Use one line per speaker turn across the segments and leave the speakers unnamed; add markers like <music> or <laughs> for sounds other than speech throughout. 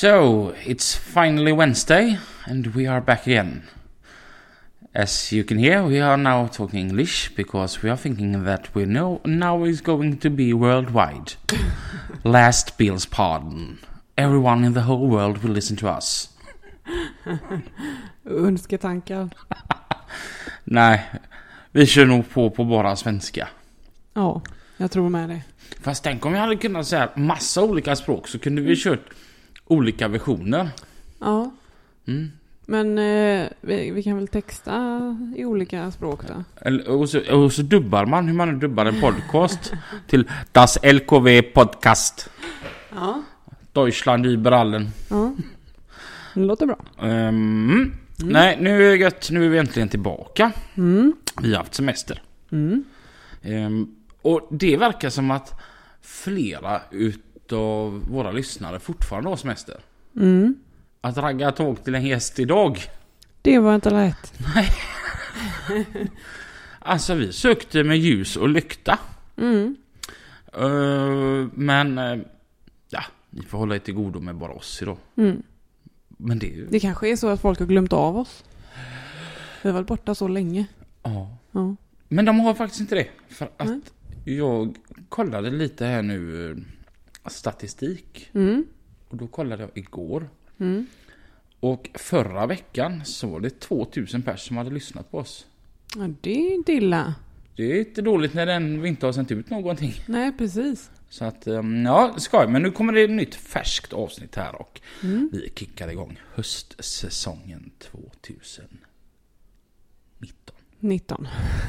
So, it's finally Wednesday and we are back again. As you can hear, we are now talking English because we are thinking that we know now is going to be worldwide. <laughs> Last Bill's pardon. Everyone in the whole world will listen to us. <laughs>
Önsketankar. <laughs>
Nej, vi kör nog på på bara svenska.
Ja, jag tror med det.
Fast tänk om vi hade kunnat säga massa olika språk så kunde vi kört olika versioner.
Ja,
Mm.
men eh, vi, vi kan väl texta i olika språk då?
Eller- Och så, och så dubbar man hur man dubbar en podcast <laughs> till Das LKW Podcast.
Ja.
Deutschland über allen.
Ja. Det låter bra.
Ehm, Nej, nu är det gött. Nu är vi äntligen tillbaka.
Mm.
Vi har haft semester.
Mm.
Ehm, och det verkar som att flera utav våra lyssnare fortfarande har semester.
Mm.
Att ragga tåg till en gäst idag.
Det var inte lätt. <laughs>
Alltså vi sökte med ljus och lykta.
Mm.
Ehm, men eh, ja, ni får hålla er till godo med bara oss idag.
Mm.
Men det ju...
Det kanske är så att folk har glömt av oss. Vi har varit borta så länge.
Ja.
Ja.
Men de har faktiskt inte det. För att
Nej.
jag kollade lite här nu eh, statistik.
Mm.
Och då kollade jag igår.
Mm.
Och förra veckan så var det 2000 personer som hade lyssnat på oss.
Ja, det är inte illa.
Det är inte dåligt när den vi inte har sänt ut någonting.
Nej, precis.
Så att, eh, ja, skoj. Men nu kommer det ett nytt färskt avsnitt här och
Mm.
vi kickar igång höstsäsongen 2019.
19. <laughs>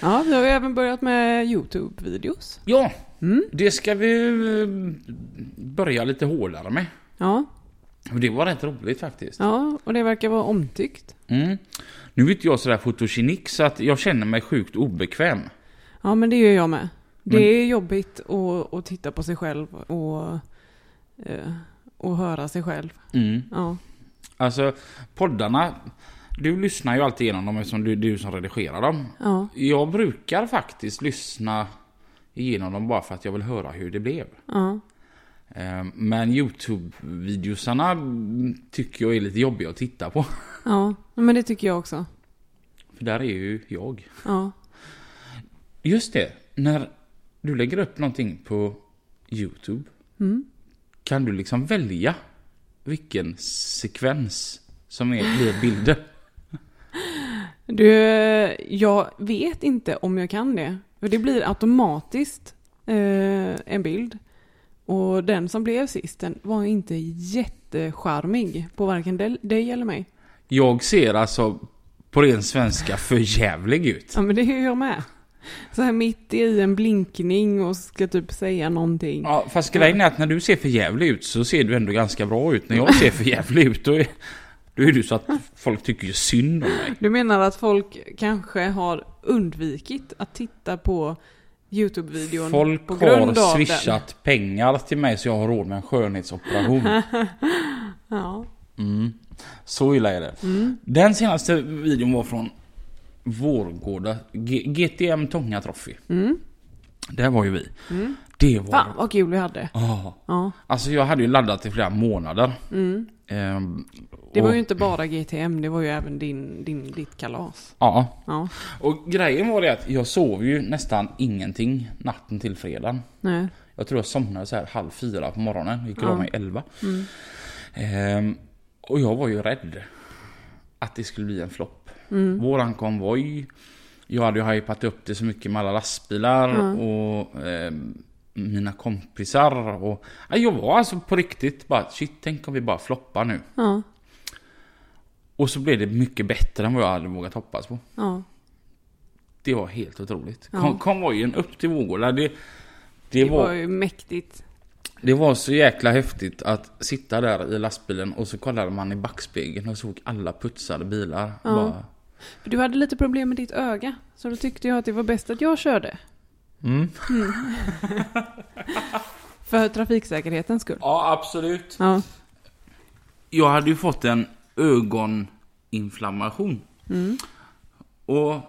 ja, vi har ju även börjat med YouTube-videos.
Ja,
Mm.
det ska vi eh, börja lite hårdare med.
Ja,
Och det var rätt roligt faktiskt.
ja, och det verkar vara omtyckt.
Mm. Nu är inte jag sådär fotogenik så att jag känner mig sjukt obekväm.
Ja, men det gör jag med. Det
Men-
är jobbigt att, att titta på sig själv och, eh, och höra sig själv.
Mm.
Ja,
Alltså poddarna, du lyssnar ju alltid igenom dem eftersom det är du som redigerar dem.
ja,
Jag brukar faktiskt lyssna igenom dem bara för att jag vill höra hur det blev. Eh, Men Youtube-videosarna mm, tycker jag är lite jobbiga att titta på.
Ja, men det tycker jag också.
För där är ju jag.
Ja,
Just det, när du lägger upp någonting på Youtube
mm.
kan du liksom välja vilken sekvens som är, blir bilder.
Du, jag vet inte om jag kan det. För det blir automatiskt eh, en bild. Och den som blev sist, den var inte jättecharmig på varken dig eller mig.
Jag ser alltså på ren svenska för jävlig ut.
Ja, men det är jag med. Så här mitt i en blinkning och ska typ säga någonting.
Ja, fast grejen är att när du ser för jävlig ut så ser du ändå ganska bra ut. När jag ser för jävlig ut då är, då är du så att folk tycker ju synd om mig.
Du menar att folk kanske har undvikit att titta på YouTube-videon
Folk
på grund
har swishat pengar till mig så jag har råd med en skönhetsoperation.
den? <laughs> Ja.
Mm. Så illa är det.
Mm.
Den senaste videon var från Vårgårda G- GTM Tånga Trophy.
Mm.
Där var ju vi.
Mm.
Det var...
Fan vad kul vi hade.
Ja.
Ja.
Alltså jag hade ju laddat i flera månader.
Mm.
Ehm,
Det var ju inte bara GTM, det var ju även din, din, ditt kalas.
Ja.
Ja.
Och grejen var det att jag sov ju nästan ingenting natten till fredagen.
Nej.
Jag tror jag somnade så här halv fyra på morgonen. Gick och
Ja.
mig elva.
Mm.
Ehm, och jag var ju rädd att det skulle bli en flopp.
Mm.
Våran konvoj. Jag hade ju hypat upp det så mycket med alla lastbilar
Ja.
och ehm, mina kompisar. Och, ja, jag var alltså på riktigt bara shit, tänk om vi bara floppar nu.
Ja.
Och så blev det mycket bättre än vad jag hade vågat hoppas på.
Ja.
Det var helt otroligt.
Ja.
Kon- konvojen upp till Vårgårda, det, det,
Det
var,
var ju mäktigt.
det var så jäkla häftigt att sitta där i lastbilen och så kollade man i backspegeln och såg alla putsade bilar.
Ja.
Bara,
För du hade lite problem med ditt öga. Så då tyckte jag att det var bäst att jag körde.
mm. <laughs>
För trafiksäkerhetens skull.
Ja, absolut.
Ja.
Jag hade ju fått en ögoninflammation.
Mm.
Och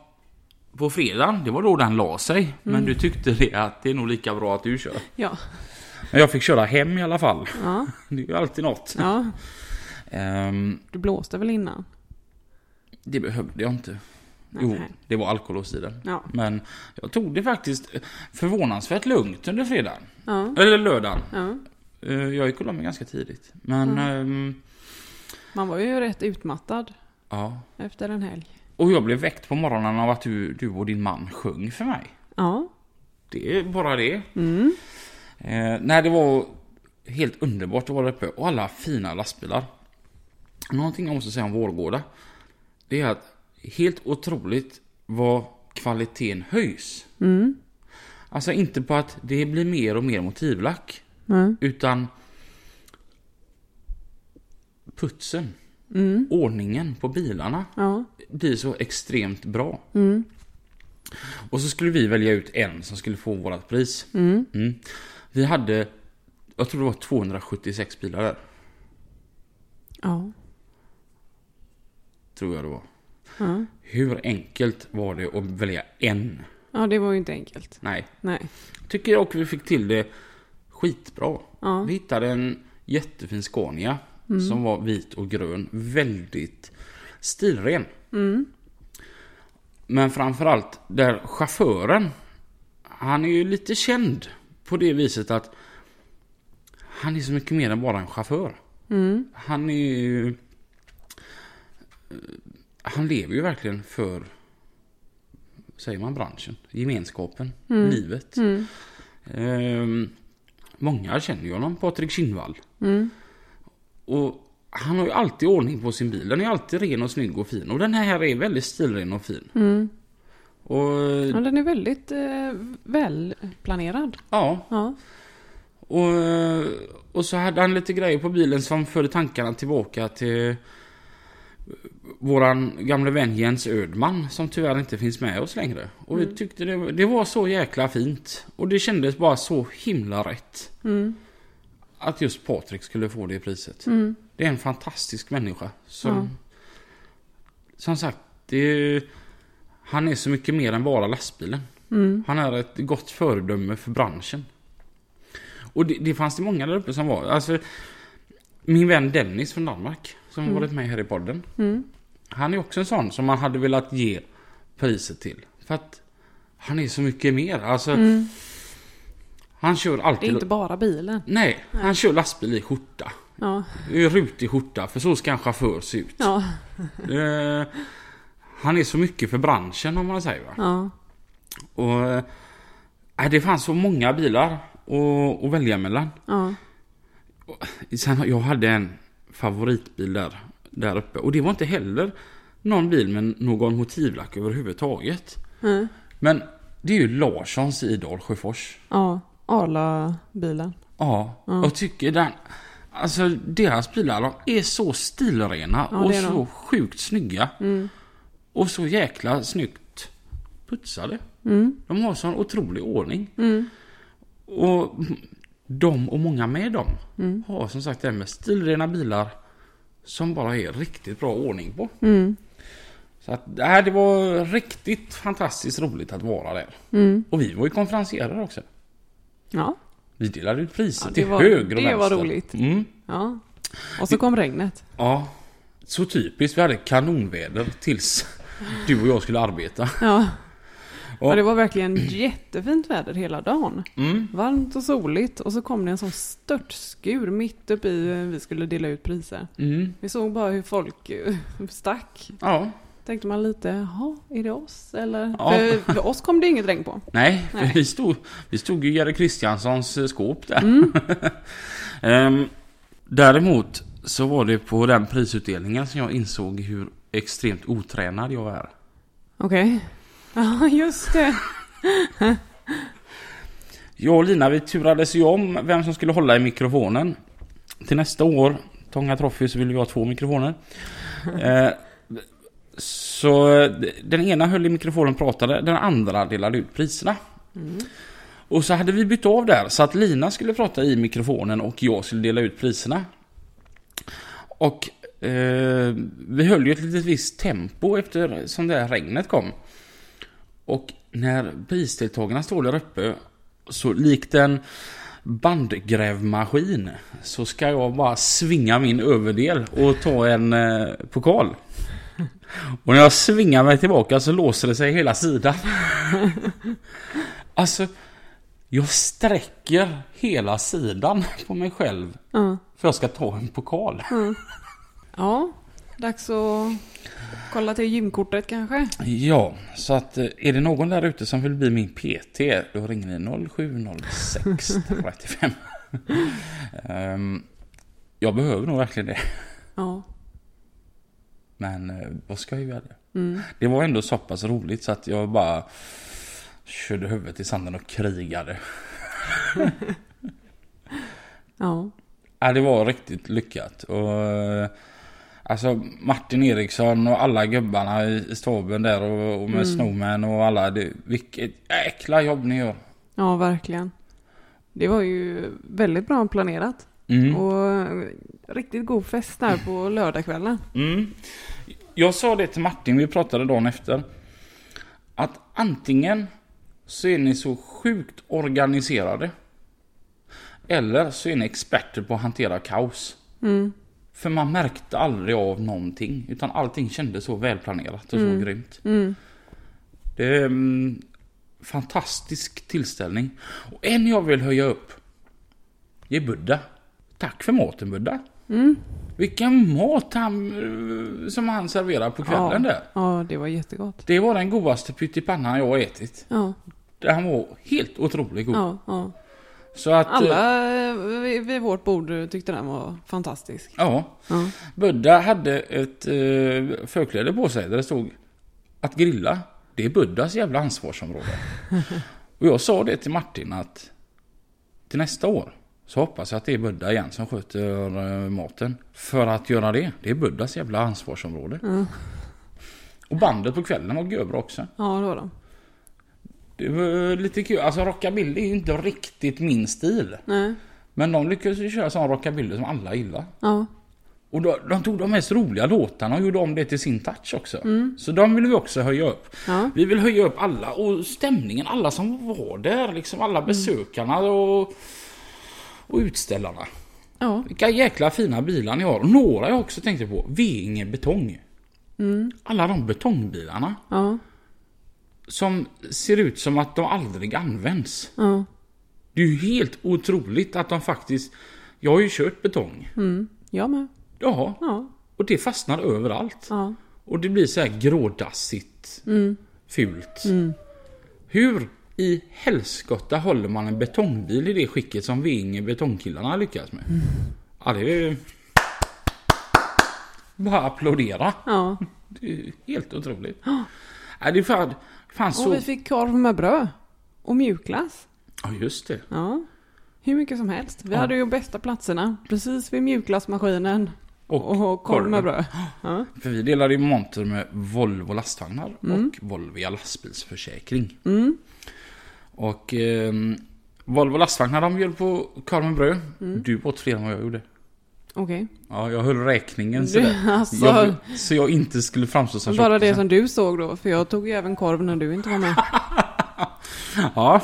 på fredagen, det var då den la sig. Men du tyckte det att det är nog lika bra att du kör.
Ja.
Men jag fick köra hem i alla fall.
Ja. <laughs>
Det är ju alltid något.
ja.
Ehm,
Du blåste väl innan?
det behövde jag inte.
Nej.
Jo, det var alkoholås i den.
Ja.
Men jag tog det faktiskt förvånansvärt lugnt under fredagen.
Ja.
Eller lördagen.
ja.
Eh, Jag gick och la mig ganska tidigt. Men, ehm,
Man var ju rätt utmattad
ja.
efter en helg.
Och jag blev väckt på morgonen av att du, du och din man sjöng för mig.
Ja.
Det är bara det.
Mm.
Eh, nej, det var helt underbart att vara uppe. Och alla fina lastbilar. Någonting jag måste säga om Vårgårda. Det är att helt otroligt vad kvaliteten höjs.
Mm.
Alltså inte på att det blir mer och mer motivlack.
Ja.
Utan putsen,
Mm.
ordningen på bilarna
Ja.
blir så extremt bra.
Mm.
Och så skulle vi välja ut en som skulle få vårat pris.
Mm.
Mm. Vi hade, jag tror det var 276 bilar där.
Ja.
Tror jag det var.
Ja.
Hur enkelt var det att välja en?
Ja, det var ju inte enkelt.
Nej.
Nej.
Tycker jag också vi fick till det skitbra.
Ja.
Vi hittade en jättefin Scania. Som var vit och grön. Väldigt stilren.
Mm.
Men framförallt där chauffören. Han är ju lite känd på det viset att han är så mycket mer än bara en chaufför.
Mm.
Han är ju... eh, Han lever ju verkligen för... Säger man branschen? Gemenskapen? Livet?
Mm.
Ehm, många känner ju honom, Patrik Kinnvall.
Mm.
Och han har ju alltid ordning på sin bil. Den är alltid ren och snygg och fin. Och den här är väldigt stilren och fin.
Mm.
Och
Ja, den är väldigt eh, välplanerad.
ja,
Ja.
och, och så hade han lite grejer på bilen som förde tankarna tillbaka till våran gamle vän Jens Ödman som tyvärr inte finns med oss längre. Och vi tyckte det, det var så jäkla fint. Och det kändes bara så himla rätt.
Mm.
Att just Patrik skulle få det priset.
Mm.
Det är en fantastisk människa. Som,
Ja.
som sagt, det är, han är så mycket mer än bara lastbilen.
Mm.
Han är ett gott föredöme för branschen. Och det, det fanns det många där uppe som var. Alltså, min vän Dennis från Danmark, som har varit med här i podden.
Mm.
Han är också en sån som man hade velat ge priset till. För att han är så mycket mer. Alltså,
Mm.
Han kör
Det
alltid...
är inte bara bilen.
Nej, han kör lastbil i skjorta.
Ja.
I rutig skjorta, för så ska en chaufför se ut.
Ja. <laughs>
Eh, han är så mycket för branschen om man säger va.
Ja.
Och, eh, det fanns så många bilar att, att välja mellan.
Ja.
Sen, jag hade en favoritbil där, där uppe. Och det var inte heller någon bil med någon motivlack överhuvudtaget.
Mm.
Men det är ju Larssons i Dalsjöfors.
Ja. Arla-bilen.
Ja,
Ja.
jag tycker den... Alltså deras bilar de är så stilrena
Ja,
och
är de.
så sjukt snygga.
Mm.
Och så jäkla snyggt putsade.
Mm.
De har sån otrolig ordning.
Mm.
Och de och många med dem
Mm.
har som sagt det här med stilrena bilar som bara är riktigt bra ordning på.
Mm.
Så att det, här, det var riktigt fantastiskt roligt att vara där.
Mm.
Och vi var ju konferenserare också.
Ja.
Vi delade ut priser
Ja,
till
var-
höger och
det var
vänster.
roligt.
Mm.
Ja. Och så kom regnet.
Ja, så typiskt. Vi hade kanonväder tills du och jag skulle arbeta.
Ja.
Ja.
ja. Det var verkligen jättefint väder hela dagen.
Mm.
Varmt och soligt. Och så kom det en sån störtskur mitt uppe i eh, vi skulle dela ut priser.
Mm.
Vi såg bara hur folk eh, stack.
Ja,
Tänkte man lite, jaha, är det oss? Eller?
Ja.
För, för oss kom det inget regn på.
nej,
Nej. <laughs>
Vi, stod, vi stod ju i Jerry Kristianssons eh, skåp där.
Mm. <laughs>
Ehm, däremot så var det på den prisutdelningen som jag insåg hur extremt otränad jag är.
Okej. <laughs> Ja, just det.
Jag och Lina vi turades ju om vem som skulle hålla i mikrofonen. Till nästa år, Tånga Trophy, så vill vi ha två mikrofoner. Så den ena höll i mikrofonen och pratade, den andra delade ut priserna. Och så hade vi bytt av där så att Lina skulle prata i mikrofonen och jag skulle dela ut priserna. Och eh, vi höll ju ett litet visst tempo efter som det här regnet kom. Och när prisdeltagarna står där uppe så likt en bandgrävmaskin så ska jag bara svinga min överdel och ta en eh, pokal. Och när jag svingar mig tillbaka så låser det sig hela sidan. <laughs> Alltså, jag sträcker hela sidan på mig själv
Ja.
för jag ska ta en pokal.
ja, dags att kolla till gymkortet kanske.
Ja, så att eh, är det någon där ute som vill bli min PT, då ringer ni 0706 35. <laughs> Ehm, jag behöver nog verkligen det.
Ja.
Men eh, vad ska jag göra?
Mm.
Det var ändå så pass roligt så att jag bara körde huvudet i sanden och krigade. <laughs>
Ja.
Ja, det var riktigt lyckat. Och, eh, alltså Martin Eriksson och alla gubbarna i staben där och, och med Snowman och alla. Det, vilket jäkla jobb ni gör.
ja, verkligen. Det var ju väldigt bra planerat.
Mm.
Och riktigt god fest där på lördagskvällen.
Mm. Jag sa det till Martin, vi pratade dagen efter. Att antingen så är ni så sjukt organiserade. Eller så är ni experter på att hantera kaos.
Mm.
För man märkte aldrig av någonting. Utan allting kändes så välplanerat och så grymt.
Mm.
Det är en fantastisk tillställning. Och en jag vill höja upp. Det är Buddha. Tack för maten Buddha.
Mm.
Vilken mat han, eh, som han serverar på kvällen där.
Ja, det var jättegott.
Det var den godaste pyttipannan jag har ätit.
Ja,
Han var helt otroligt god.
ja, ja.
Så att... eh,
Alla eh, vid, vårt bord tyckte den var fantastisk.
Ja.
Ja.
Buddha hade ett förkläde på sig där det stod att grilla, det är Buddhas jävla ansvarsområde. <laughs> Och jag sa det till Martin att till nästa år så hoppas jag att det är Buddha igen som sköter eh, maten. För att göra det, det är Buddhas jävla ansvarsområde.
Mm.
Och bandet på kvällen var görbra också.
Ja, det var de.
Det var lite kul. Alltså rockabilly är ju inte riktigt min stil.
Nej.
Men de lyckades ju köra sån rockabilly som alla gillar.
Ja.
Och då, de tog de mest roliga låtarna och gjorde om det till sin touch också. Så de vill vi också höja upp.
Ja.
Vi vill höja upp alla och stämningen, alla som var där, liksom alla besökarna och, och utställarna.
Ja.
Vilka jäkla fina bilar ni har. Och några jag också tänkte på, Veinge Betong. Alla de betongbilarna
Ja.
som ser ut som att de aldrig används.
Ja.
Det är ju helt otroligt att de faktiskt... Jag har ju kört betong.
Mm. Jag med.
Ja,
Ja.
och det fastnar överallt.
Ja.
Och det blir så här grådassigt.
Mm.
Fult. Hur i helskotta håller man en betongbil i det skicket som Vinge betongkillarna har lyckats med? Ja, det är... Bara applådera.
Ja.
Det är helt otroligt. Ja, det är fan, fan
Och
så...
vi fick korv med bröd. Och mjukglass.
Ja, just det.
Ja. Hur mycket som helst. Vi
Ja.
hade ju bästa platserna. Precis vid mjukglassmaskinen.
Och,
Och, korv med bröd. <gasps> Ja.
För vi delade ju monter med Volvo lastvagnar
Mm.
och Volvia lastbilsförsäkring.
Mm.
Och eh, Volvo lastvagnar de bjöd på korv med bröd.
Mm.
Du åt fler än vad jag gjorde.
Okej.
Ja, jag höll räkningen sådär. <laughs>
alltså,
Jag, så jag inte skulle framstå som
bara det som du såg då. För jag tog ju även korv när du inte var med. <laughs>
Ja.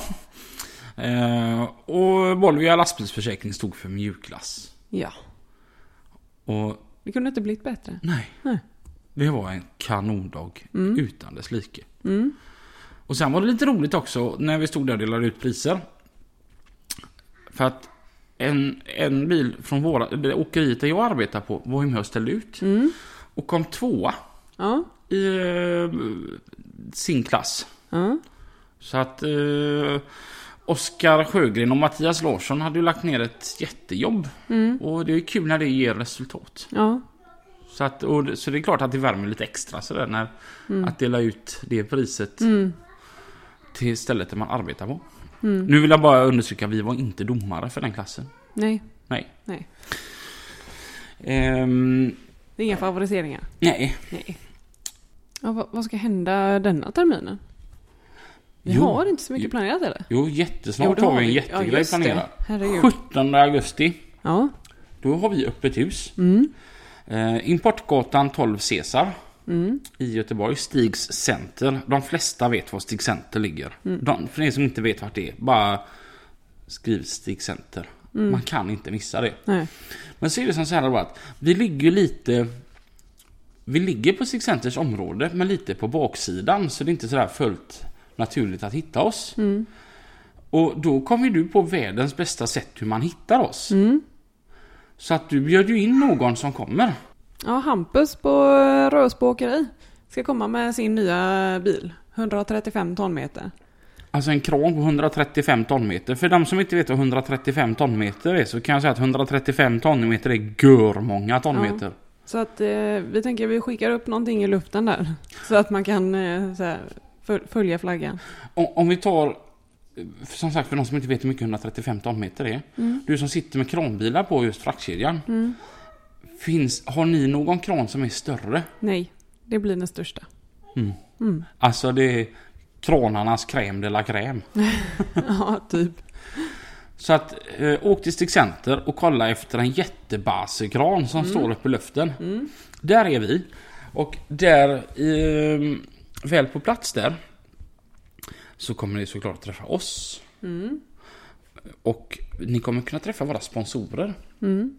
Eh, och Volvia lastbilsförsäkring stod för mjukglass.
Ja.
Och
Det kunde inte blivit bättre.
nej.
Nej.
Det var en kanondag
Mm.
utan dess like.
Mm.
Och sen var det lite roligt också när vi stod där och delade ut priser. För att en, en bil från våra, det åkeriet där jag arbetar på var ju med och ställde ut.
Mm.
Och kom tvåa
Ja.
i eh, sin klass.
Ja.
Så att eh, Oskar Sjögren och Mattias Larsson hade ju lagt ner ett jättejobb.
Mm.
Och det är kul när det ger resultat.
Ja.
Så, att, och, så det är klart att det värmer lite extra sådär när att dela ut det priset
Mm.
Till stället där man arbetar på.
Mm.
Nu vill jag bara understryka vi var inte domare för den klassen.
Nej,
Nej.
Nej.
Ehm,
det är inga favoriseringar.
nej.
Nej. Ja, vad, vad ska hända denna terminen? Vi
Jo.
har inte så mycket planerat eller?
Jo, jättesnart
Jo,
har vi en
Ja,
jättegrej
det.
planerad.
Herregud.
17 augusti,
Ja.
då har vi öppet hus.
Mm.
Eh, Importgatan 12 Cesar
Mm.
i Göteborg, Stigs Center. De flesta vet var Stig Center ligger.
Mm.
De, för er som inte vet vart det är, bara skriv Stig Center.
Mm.
Man kan inte missa det.
Nej.
Men så är det som så här då att vi ligger lite... Vi ligger på Stig Centers område, men lite på baksidan. Så det är inte sådär fullt naturligt att hitta oss.
Mm.
Och då kommer du på världens bästa sätt hur man hittar oss.
Mm.
Så att du bjöd ju in någon som kommer.
Ja, Hampus på eh, Rösbo åkeri ska komma med sin nya bil. 135 tonmeter.
Alltså en kran på 135 tonmeter. För de som inte vet vad 135 tonmeter är så kan jag säga att 135 tonmeter är gör många tonmeter.
Så att eh, vi tänker att vi skickar upp någonting i luften där. <laughs> Så att man kan eh, här, föl- följa flaggan.
Om, om vi tar, som sagt för de som inte vet hur mycket 135 tonmeter är.
Mm.
Du som sitter med kranbilar på just fraktkedjan.
Mm.
Finns, har ni någon kran som är större?
Nej, det blir den största.
Mm.
Mm.
Alltså det är kranarnas crème de la crème. <laughs>
Ja, typ.
Så att eh, åk till Stig Center och kolla efter en jättebasekran som står uppe i luften.
Mm.
Där är vi. Och där, eh, väl på plats där, så kommer ni såklart träffa oss.
Mm.
Och ni kommer kunna träffa våra sponsorer.
Mm.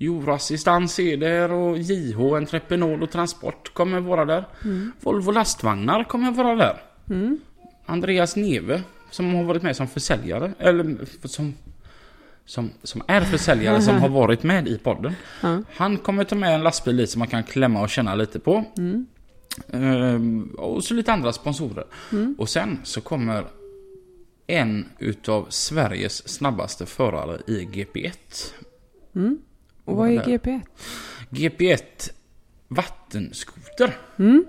Euroassistans är där och JH Entreprenad och Transport kommer vara där.
Mm.
Volvo Lastvagnar kommer vara där.
Mm.
Andreas Neve som har varit med som försäljare, eller som, som, som är försäljare som har varit med i podden. <laughs>
Ja.
Han kommer ta med en lastbil dit som man kan klämma och känna lite på.
Mm.
Ehm, och så lite andra sponsorer.
Mm.
Och sen så kommer en utav Sveriges snabbaste förare i GP1.
Mm. Och vad är
Där.
GP1?
GP1 vattenskoter.
Mm.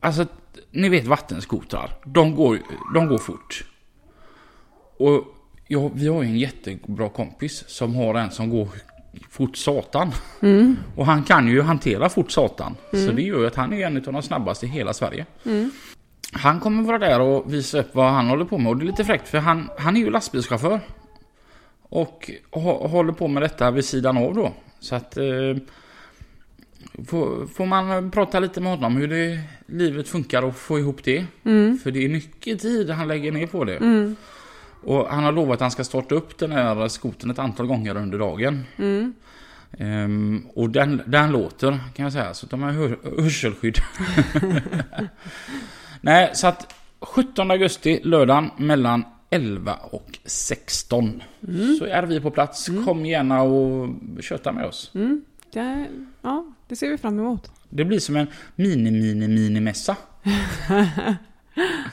Alltså, ni vet vattenskotrar. De går, de går fort. Och ja, vi har ju en jättebra kompis som har en som går fort satan.
Mm.
Och han kan ju hantera fort satan. Så det gör ju att han är en av de snabbaste i hela Sverige.
Mm.
Han kommer vara där och visa upp vad han håller på med. Och det är lite fräckt för han, han är ju lastbilschaufför. Och hå- håller på med detta vid sidan av då. Så att... Eh, får, får man prata lite med honom hur det, livet funkar och få ihop det.
Mm.
För det är mycket tid han lägger ner på det.
Mm.
Och han har lovat att han ska starta upp den här skoten ett antal gånger under dagen.
Mm.
Ehm, och den, den låter kan jag säga. Så de har hör, hörselskydd. <laughs> <laughs> Nej, så att 17 augusti, lördagen mellan 11 och 16. Så är vi på plats. Kom gärna och köta med oss.
Mm. Det, ja, det ser vi fram emot.
Det blir som en mini-mini-mini-mässa. <laughs>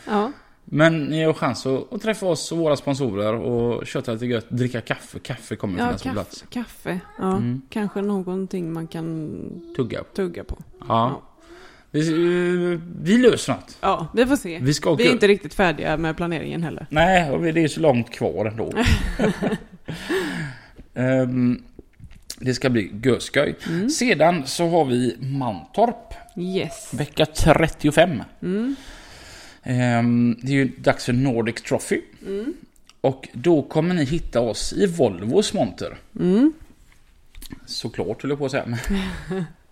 Ja.
Men ni har chans att, att träffa oss och våra sponsorer och köta lite gött, dricka kaffe. Kaffe kommer
Ja,
finnas på
kaffe.
plats.
kaffe. Ja,
Mm.
kanske någonting man kan
Tugga.
tugga på.
Ja. Vi, eh, vi löser något.
Ja, vi får se.
Vi ska
Vi är inte riktigt färdiga med planeringen heller.
Nej, och det är så långt kvar ändå. <laughs> Ehm, det ska bli göskoj.
Mm.
Sedan så har vi Mantorp,
Yes.
vecka 35.
Mm.
Ehm, det är ju dags för Nordic Trophy.
Mm.
Och då kommer ni hitta oss i Volvos monter.
Mm.
Såklart höll jag på att säga. <laughs>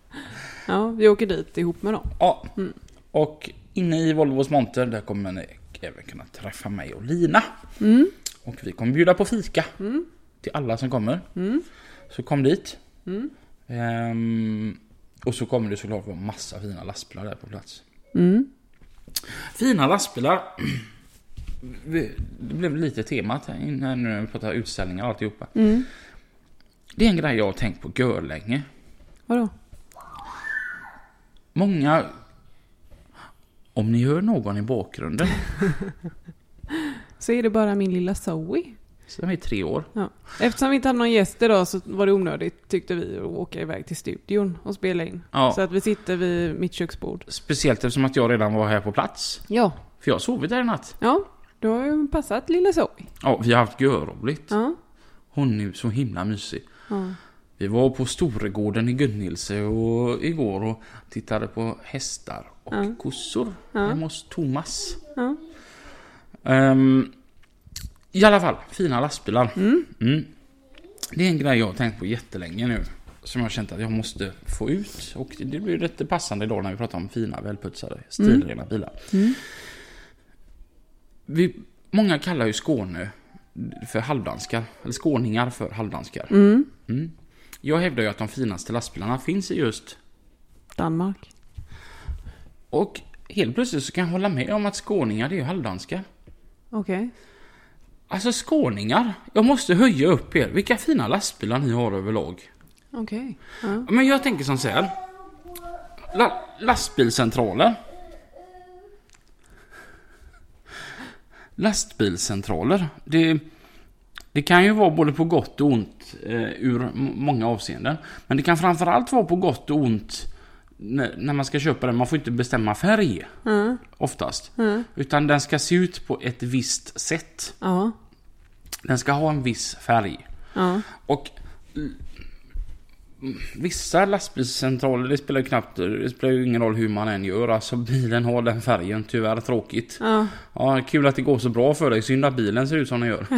Ja, vi åker dit ihop med dem.
ja.
Mm.
Och inne i Volvos monter där kommer ni även kunna träffa mig och Lina.
Mm.
Och vi kommer bjuda på fika
Mm.
till alla som kommer.
Mm.
Så kom dit.
Mm.
Ehm, och så kommer det såklart vara massa fina lastbilar där på plats.
Mm.
Fina lastbilar. Det blev lite temat här innan när vi pratar utställningar och alltihopa.
Mm.
Det är en grej jag har tänkt på gör länge.
Vadå?
Många... Om ni hör någon i bakgrunden <laughs>
Så är det bara min lilla Zoe.
De är tre år.
Ja. Eftersom vi inte hade någon gäst idag så var det onödigt tyckte vi att åka iväg till studion och spela in.
Ja,
Så att vi sitter vid mitt köksbord.
speciellt eftersom att jag redan var här på plats.
Ja.
För jag har sovit där i natt.
Ja, du har ju passat lilla Zoe.
Ja, vi har haft görroligt.
Ja.
Hon är så himla mysig.
Ja.
Vi var på Storegården i Gunnilse och igår och tittade på hästar och
Ja.
kossor
Ja.
hemma hos Thomas.
Ja.
Ehm, I alla fall, fina lastbilar.
Mm.
Mm. Det är en grej jag har tänkt på jättelänge nu. Som jag har känt att jag måste få ut. Och det blir lite passande idag när vi pratar om fina, välputsade, stilrena bilar.
Mm.
Vi, många kallar ju Skåne för halvdanskar. Eller skåningar för halvdanskar.
Mm.
Mm. Jag hävdar ju att de finaste lastbilarna finns i just...
Danmark.
Och helt plötsligt så kan jag hålla med om att skåningar det är ju halvdanskar.
Okej.
Alltså skåningar, jag måste höja upp er. Vilka fina lastbilar ni har överlag.
Okej. Ja.
Men jag tänker som så här. La, lastbilscentraler. Lastbilscentraler. Det, det kan ju vara både på gott och ont eh, ur många avseenden. Men det kan framförallt vara på gott och ont när, när man ska köpa den. Man får inte bestämma färg
Ja.
oftast.
Ja.
Utan den ska se ut på ett visst sätt.
Ja.
Den ska ha en viss färg.
Ja.
Och mm, vissa lastbilscentraler, det spelar ju knappt, det spelar ju ingen roll hur man än gör. Alltså bilen har den färgen, tyvärr tråkigt.
Ja.
Ja, kul att det går så bra för dig, synd att bilen ser ut som den gör. <laughs>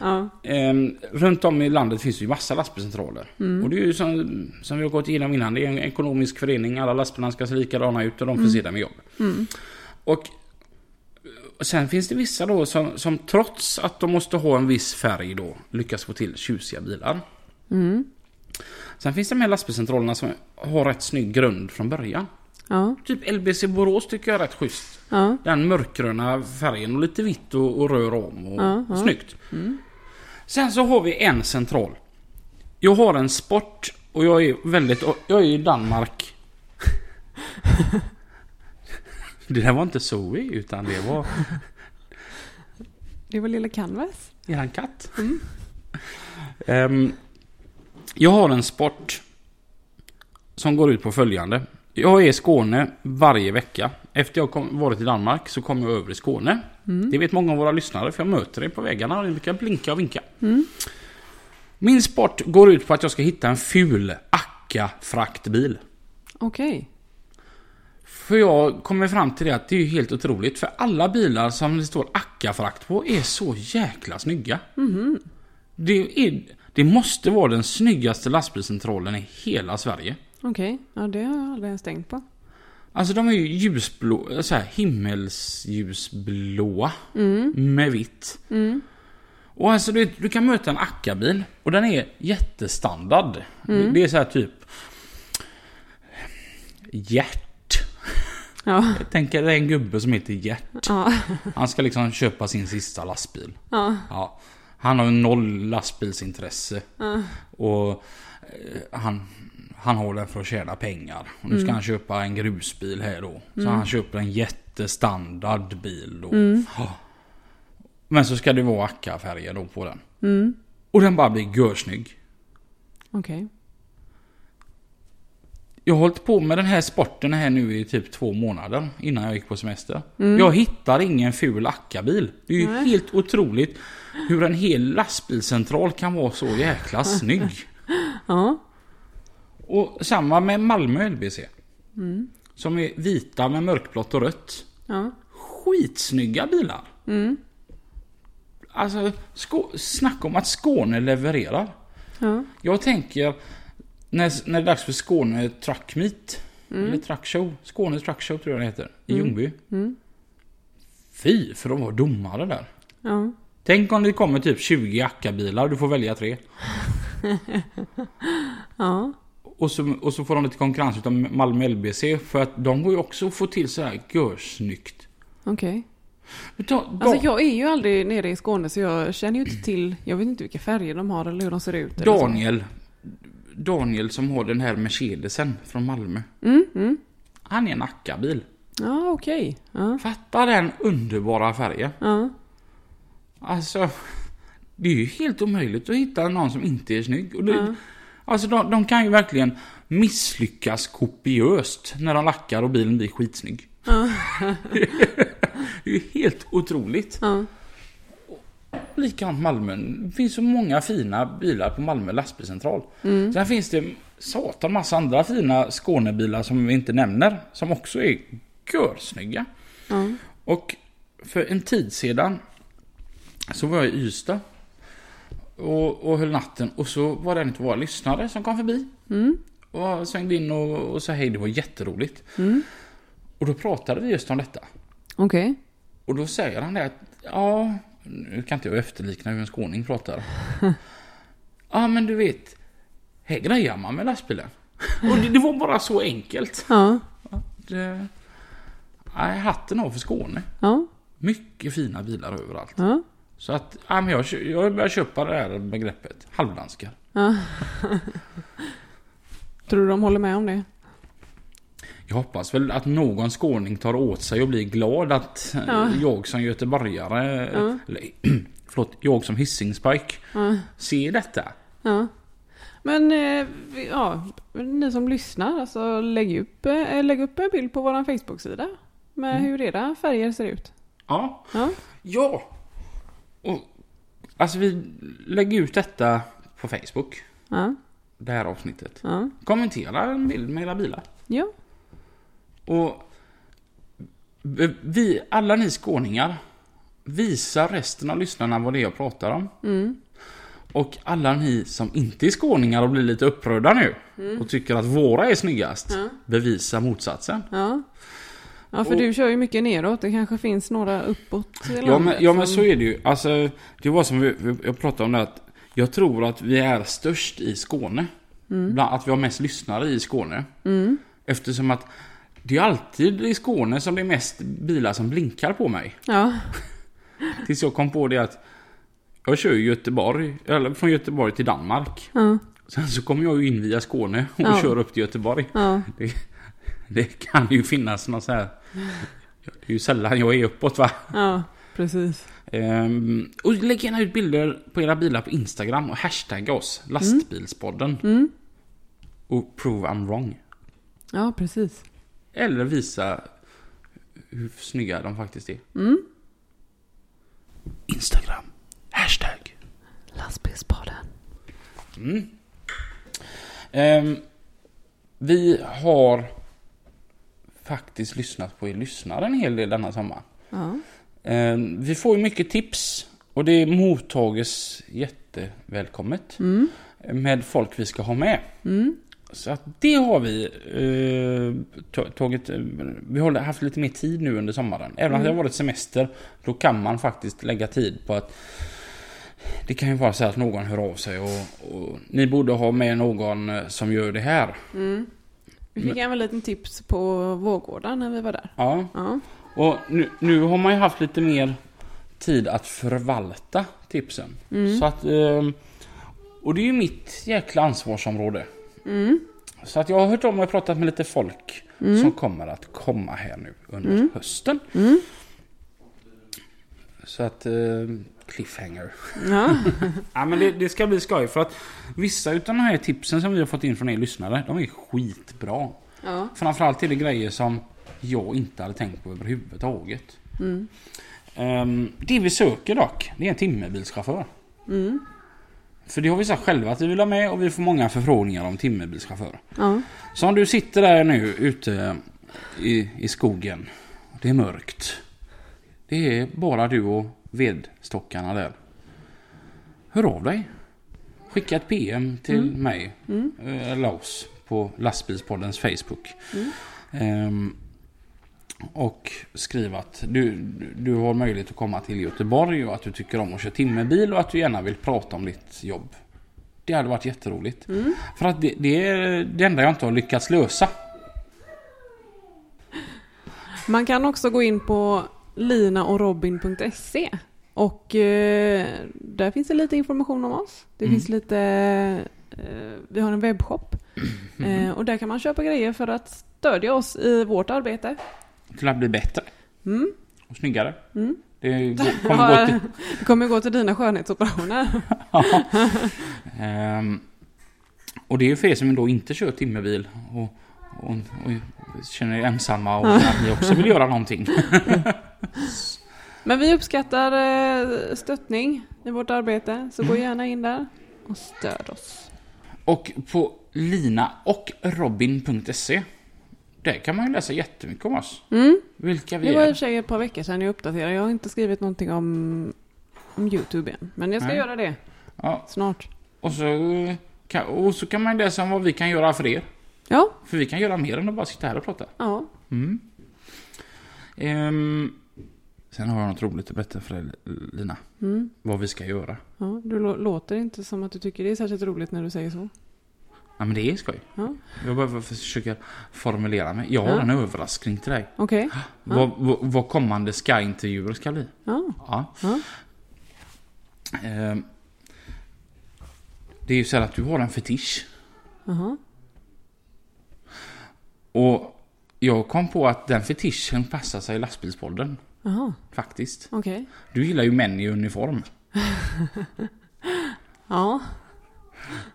Ja.
Ehm, runt om i landet finns det ju massa lastbilscentraler. Och det är ju som, som vi har gått igenom innan, det är en ekonomisk förening, alla lastbilarna ska se likadana ut och de förser dem med jobb. Och sen finns det vissa då som, som trots att de måste ha en viss färg då lyckas få till tjusiga bilar.
Mm.
Sen finns det de här lastbilscentralerna som har rätt snygg grund från början.
Ja.
Typ LBC Borås tycker jag är rätt schysst.
Ja.
Den mörkgröna färgen och lite vitt och, och rör om. Och
Ja, ja.
Snyggt. Sen så har vi en central. Jag har en sport och jag är väldigt... Jag är i Danmark. <laughs> det där var inte Zoe utan det var
Det var lilla Canvas.
eran katt. Ehm, jag har en sport som går ut på följande. Jag är i Skåne varje vecka. Efter jag kom, varit i Danmark så kommer jag över i Skåne. Det vet många av våra lyssnare för jag möter er på vägarna och ni brukar blinka och vinka. Min sport går ut på att jag ska hitta en ful Akka-fraktbil.
Okej.
För jag kommer fram till det att det är helt otroligt. För alla bilar som det står Akka-frakt på är så jäkla snygga. Det, är, det måste vara den snyggaste lastbilscentralen i hela Sverige.
Okej. Ja, det har jag aldrig ens tänkt på.
Alltså de är ju ljusblå, så här himmelsljusblåa med vitt. Och alltså du, du kan möta en Akka-bil och den är jättestandard. Det, det är så här typ Gert.
Ja.
Jag tänker det är en gubbe som heter Gert.
Ja.
Han ska liksom köpa sin sista lastbil.
Ja.
Ja. Han har noll lastbilsintresse.
Ja.
Och eh, han, han har den för att tjäna pengar. Och nu ska han köpa en grusbil här då. Så han köper en jättestandard bil då. Ja. Men så ska det vara Akka-färger då på den.
Mm.
Och den bara blir görsnygg.
Okej.
Jag har hållit på med den här sporten här nu i typ två månader innan jag gick på semester. Jag hittar ingen ful Akka-bil. Det är ju
Nej.
helt otroligt hur en hel lastbilscentral kan vara så jäkla <laughs> snygg.
Ja.
Och samma med Malmö LBC. Som är vita med mörkblått och rött.
Ja.
Skitsnygga bilar.
Mm.
Alltså, snacka om att Skåne levererar.
Ja.
Jag tänker när, när det är dags för Skåne Truck Meet. Eller Truck Show. Skåne Truck Show tror jag det heter. I Ljungby.
Mm.
Fy för de var domare där.
Ja.
Tänk om det kommer typ 20 Akka-bilar. Du får välja tre. <laughs>
Ja.
Och så, och så får de lite konkurrens utav Malmö LBC. För att de går ju också att få till så här görsnyggt.
Okej.
Ta- da-
Alltså jag är ju aldrig nere i Skåne så jag känner ju inte till, jag vet inte vilka färger de har eller hur de ser ut.
Daniel. Daniel som har den här Mercedesen från Malmö.
Mm, mm.
Han är en Akka-bil.
Ja, okej. Ja.
Fatta den underbara färgen.
Ja.
Alltså. det är ju helt omöjligt att hitta någon som inte är snygg. Och det,
Ja.
Alltså de, de kan ju verkligen misslyckas kopiöst när de lackar och bilen blir skitsnygg.
Ja. <laughs>
Det är ju helt otroligt.
Ja.
Likadant Malmö. Det finns så många fina bilar på Malmö lastbilscentral.
Mm.
Sen finns det satan massa andra fina Skånebilar som vi inte nämner. Som också är görsnygga.
Ja.
Och för en tid sedan så var jag i Ystad. Och, och höll natten och så var det en av våra lyssnare som kom förbi.
Mm.
Och svängde in och, och sa hej, det var jätteroligt.
Mm.
Och då pratade vi just om detta.
Okej.
Och då säger han det att, ja, nu kan inte jag efterlikna hur en skåning pratar. <laughs> Ja, men du vet, här grejar man med lastbilen. <laughs> Och det, det var bara så enkelt.
Ja.
Det, nej, hatten av för Skåne.
Ja.
Mycket fina bilar överallt.
Ja.
Så att, ja, men jag, jag börjar köpa det här begreppet. Halvdanskar.
ja. <laughs> Tror du de håller med om det?
Jag hoppas väl att någon skåning tar åt sig och blir glad att eh,
Ja.
jag som göteborgare,
Ja.
eller, <clears throat> förlåt, jag som Hisingspike
Ja.
ser detta.
Ja. Men eh, ja, ni som lyssnar, alltså lägg upp, eh, lägg upp en bild på vår Facebook-sida med hur era färger ser ut.
Ja,
Ja.
ja. Och, alltså vi lägger ut detta på Facebook,
Ja.
det här avsnittet.
Ja.
Kommentera en bild med era bilar.
Ja.
Och vi, alla ni skåningar, visa resten av lyssnarna vad det är jag pratar om.
Mm.
Och alla ni som inte är skåningar och blir lite upprörda nu och tycker att våra är snyggast,
Ja.
bevisa motsatsen.
Ja. Ja, för
Och-
du kör ju mycket neråt. Det kanske finns några uppåt i
Ja men, ja men
som-
så är det ju. Alltså, det var som vi, jag pratade om det att jag tror att vi är störst i Skåne. Bland, att vi har mest lyssnare i Skåne.
Mm.
Eftersom att det är alltid i Skåne som det är mest bilar som blinkar på mig.
Ja. <laughs>
Tills jag kom på det att jag kör Göteborg, eller från Göteborg till Danmark.
Ja.
Sen så kommer jag ju in via Skåne och
Ja.
kör upp till Göteborg.
Ja.
Det, det kan ju finnas någon så här... Det är ju sällan jag är uppåt va.
Ja. Precis.
Ehm, och lägg gärna ut bilder på era bilar på Instagram och hashtagga oss, lastbilspodden.
Mm.
Och prove I'm wrong.
Ja, precis.
Eller visa hur snygga de faktiskt är.
Mm.
Instagram, hashtag.
Lastbilspodden.
Mm. Ehm, vi har faktiskt lyssnat på er lyssnare en hel del denna sommar.
Ja.
Ehm, vi får ju mycket tips och det mottages jättevälkommet
Mm.
med folk vi ska ha med.
Mm.
Så att det har vi eh, ta- tagit. eh, Vi har haft lite mer tid nu under sommaren. Även om det har varit semester. Då kan man faktiskt lägga tid på att det kan ju vara så att någon hör av sig och, och ni borde ha med någon eh, som gör det här.
Mm. Vi fick även en liten tips på Vårgårda när vi var där.
Ja,
Ja.
och nu, nu har man ju haft lite mer tid att förvalta tipsen.
Mm.
Så att, eh, och det är ju mitt jäkla ansvarsområde.
Mm.
Så att jag har hört om och pratat med lite folk
Mm.
som kommer att komma här nu under
Mm.
hösten.
Mm.
Så att, eh, cliffhanger.
Ja. <laughs>
Ja men det, det ska bli skoj för att vissa utav de här tipsen som vi har fått in från er lyssnare, de är skitbra.
ja.
Framförallt är det grejer som jag inte hade tänkt på överhuvudtaget.
Mm.
Um, det vi söker dock, det är en timmerbilschaufför.
Mm.
För det har vi sagt själva att vi vill ha med och vi får många förfrågningar om timmerbilschaufförer.
Ja.
Så om du sitter där nu ute i, i skogen. Det är mörkt. Det är bara du och vedstockarna där. Hör av dig. Skicka ett PM till
Mm.
mig
Mm.
eh, eller oss på lastbilspoddens Facebook.
Mm.
Ehm, och skriv att du, du har möjlighet att komma till Göteborg och att du tycker om att köra timmerbil och att du gärna vill prata om ditt jobb. Det hade varit jätteroligt.
Mm.
För att det, det är det enda jag inte har lyckats lösa.
Man kan också gå in på linaochrobin.se och eh, där finns det lite information om oss. Det
Mm.
finns lite, eh, vi har en webbshop <clears throat> eh, och där kan man köpa grejer för att stödja oss i vårt arbete.
Till att bli bättre
Mm.
och snyggare.
Mm.
Det <laughs> kommer gå till...
Det kommer gå till dina skönhetsoperationer. <laughs>
Ehm, och det är ju för er som då inte kör timmerbil och, och, och känner er ensamma och att ni också vill göra någonting.
Men vi uppskattar eh, stöttning i vårt arbete, så gå gärna in där och stöd oss.
Och på lina där kan man ju läsa jättemycket om oss.
Mm.
Vilka vi
Det var i och
är.
för sig ett par veckor sedan jag uppdaterade. Jag har inte skrivit någonting om, om YouTube än. Men jag ska
Nej.
göra det
Ja,
snart.
och, så kan, och så kan man läsa om vad vi kan göra för er.
Ja,
För vi kan göra mer än att bara sitta här och prata.
ja.
Mm. Ehm, sen har jag något roligt att berätta för dig, Lina.
Mm.
Vad vi ska göra.
ja. Du lå- låter inte som att du tycker det är särskilt roligt när du säger så.
Ja, men det är skoj.
Ja.
Jag behöver försöka formulera mig. Jag har
Ja.
en överraskning till dig.
Okej. <gasps>
Vad, vad, vad kommande Sky-intervjuer ska bli.
Ja.
Ja. Ehm, det är ju så här att du har en fetisch.
Jaha.
Och jag kom på att den fetischen passar sig i lastbilspodden.
Jaha.
Faktiskt.
Okej.
Du gillar ju män i uniform. <laughs>
Ja.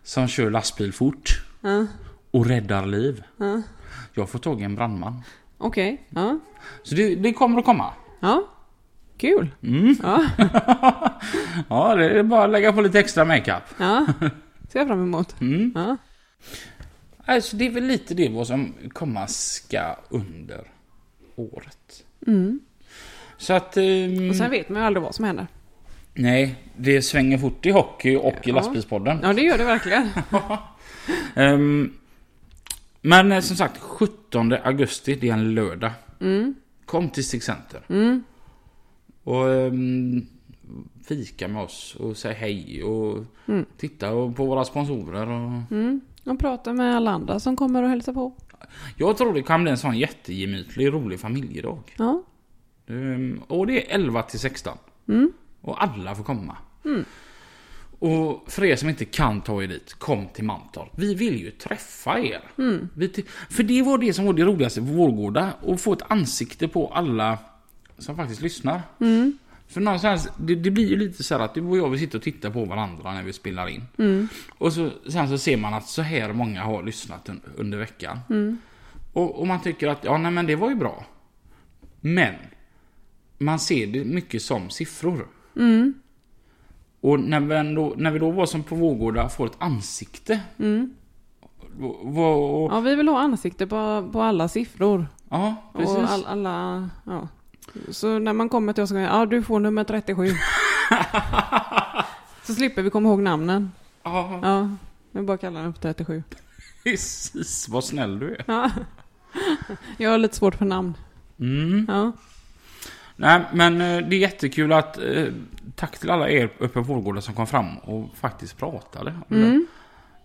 Som kör lastbil fort.
Ja.
Och räddar liv.
Ja.
Jag får tag i en brandman.
Okej. Ja.
Så det, det kommer att komma.
Ja. Kul.
Mm.
Ja. <laughs>
Ja, det är bara att lägga på lite extra makeup.
Ja. Ser jag fram emot.
Mm.
Ja.
Alltså det är väl lite det vad som komma ska under året.
Mm.
Så att... ehm,
Och sen vet man ju aldrig vad som händer.
Nej, det svänger fort i hockey och i
Ja.
lastbilspodden.
Ja, det gör det verkligen. <laughs>
Ehm, men eh, som sagt, 17 augusti, det är en lördag.
Mm.
Kom till Stig Center.
Mm.
Och um, fika med oss och säg hej och
Mm.
titta på våra sponsorer. Och...
Mm. Och prata med alla andra som kommer och hälsa på.
Jag tror det kan bli en sån jättegemytlig, rolig familjedag.
Ja.
Ehm, och det är 11 till 16.
Mm.
Och alla får komma.
Mm.
Och för er som inte kan ta er dit, kom till Mantorp. Vi vill ju träffa er.
Mm.
För det var det som var det roligaste på Vårgårda. Att få ett ansikte på alla som faktiskt lyssnar.
Mm.
För någonstans, det, det blir ju lite så här att du och jag vill sitta och titta på varandra när vi spelar in.
Mm.
Och så, sen så ser man att så här många har lyssnat un, under veckan.
Mm.
Och, och man tycker att, ja nej men det var ju bra. Men, man ser det mycket som siffror.
Mm.
Och när vi, ändå, när vi då var som på Vårgårda får ett ansikte.
Mm.
Och, och,
Ja, vi vill ha ansikte på, på alla siffror.
ja, precis.
Och all, alla, ja. Så när man kommer till oss och säger ja du får nummer 37. <laughs> så slipper vi komma ihåg namnen.
Ja,
Ja, vi bara kallar den för 37.
precis. Vad snäll du är.
Ja. Jag har lite svårt för namn.
Mm.
Ja.
Nej, men eh, det är jättekul att... Eh, tack till alla er uppe på Vårgårda som kom fram och faktiskt pratade. om det.
Mm.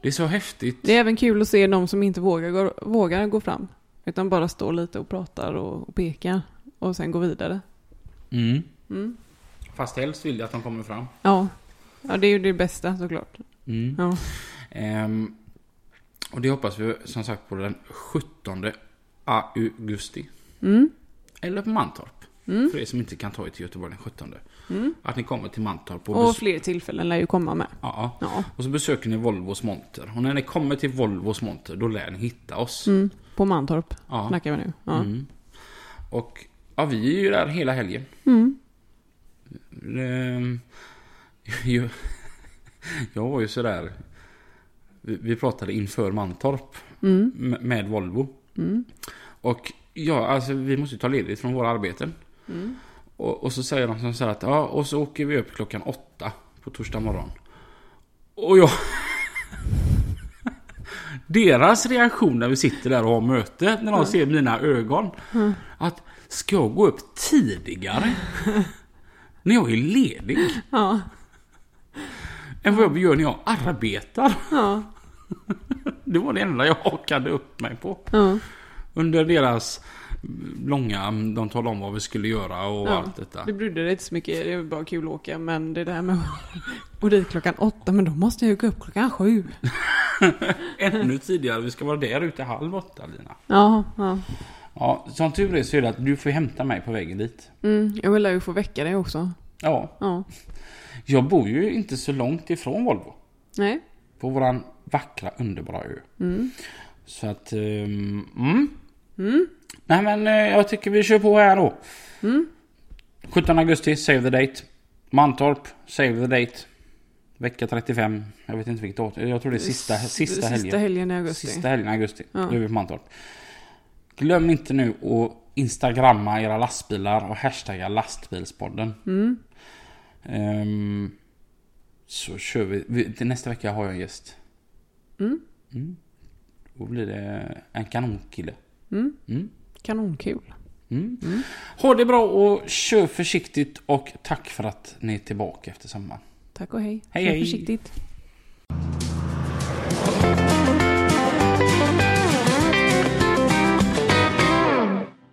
Det är så häftigt.
Det är även kul att se de som inte vågar gå, vågar gå fram. Utan bara står lite och pratar och, och pekar. Och sen gå vidare.
Mm.
Mm.
Fast helst vill jag att de kommer fram.
Ja. ja, det är ju det bästa såklart.
Mm.
Ja.
Ehm, och det hoppas vi som sagt på den 17 augusti.
Mm.
Eller på Mantorp.
Mm.
För er som inte kan ta er till Göteborg den 17.
Mm.
Att ni kommer till Mantorp och,
Och fler tillfällen lär ju komma med.
ja,
Ja.
och så besöker ni Volvos monter. Och när ni kommer till Volvos monter då lär ni hitta oss.
Mm. På Mantorp
Ja.
snackar vi nu. Ja.
Mm. Och ja, vi är ju där hela helgen.
Mm.
Ehm, <laughs> jag var ju sådär... Vi, vi pratade inför Mantorp
Mm.
med, med Volvo. Och ja, alltså vi måste ju ta ledigt från våra arbeten.
Mm.
Och, och så säger de som så här att ja, och så åker vi upp klockan åtta på torsdag morgon. Och jag... <laughs> Deras reaktion när vi sitter där och har möte, när de ser mina ögon. Att, ska jag gå upp tidigare? <laughs> när jag är ledig?
Ja.
Än vad jag gör när jag arbetar?
Ja. <laughs>
Det var det enda jag hakade upp mig på.
Ja.
Under deras långa, de talade om vad vi skulle göra och
Ja.
allt detta.
Det brydde dig inte så mycket. Det var bara kul att åka. Men det där med <laughs> gå dit klockan åtta. Men då måste jag ju gå upp klockan sju. <laughs>
Ännu tidigare, vi ska vara där ute halv åtta Lina.
Ja. ja.
Ja, som tur är så är det att du får hämta mig på vägen dit.
Mm, jag vill ju få väcka dig också.
Ja,
Ja.
jag bor ju inte så långt ifrån Volvo.
Nej.
På våran vackra, underbara ö.
Mm.
Så att, um, mm.
Mm.
Nej men eh, jag tycker vi kör på här då.
Mm.
17 augusti, save the date. Mantorp, save the date. Vecka 35. Jag vet inte vilket datum. Jag tror det är sista, sista helgen.
Sista helgen i augusti.
Sista helgen i augusti.
Ja.
Då är vi på Mantorp. Glöm inte nu att instagramma era lastbilar och hashtagga lastbilspodden.
Mm.
Ehm, så kör vi. nästa vecka har jag en gäst.
Mm.
Mm. Då blir det en kanonkille.
Mm.
Mm.
Kanonkul.
Mm.
Mm.
Ha det bra och kör försiktigt och tack för att ni är tillbaka efter sommaren.
Tack och hej.
Hej,
Kör
hej.
försiktigt.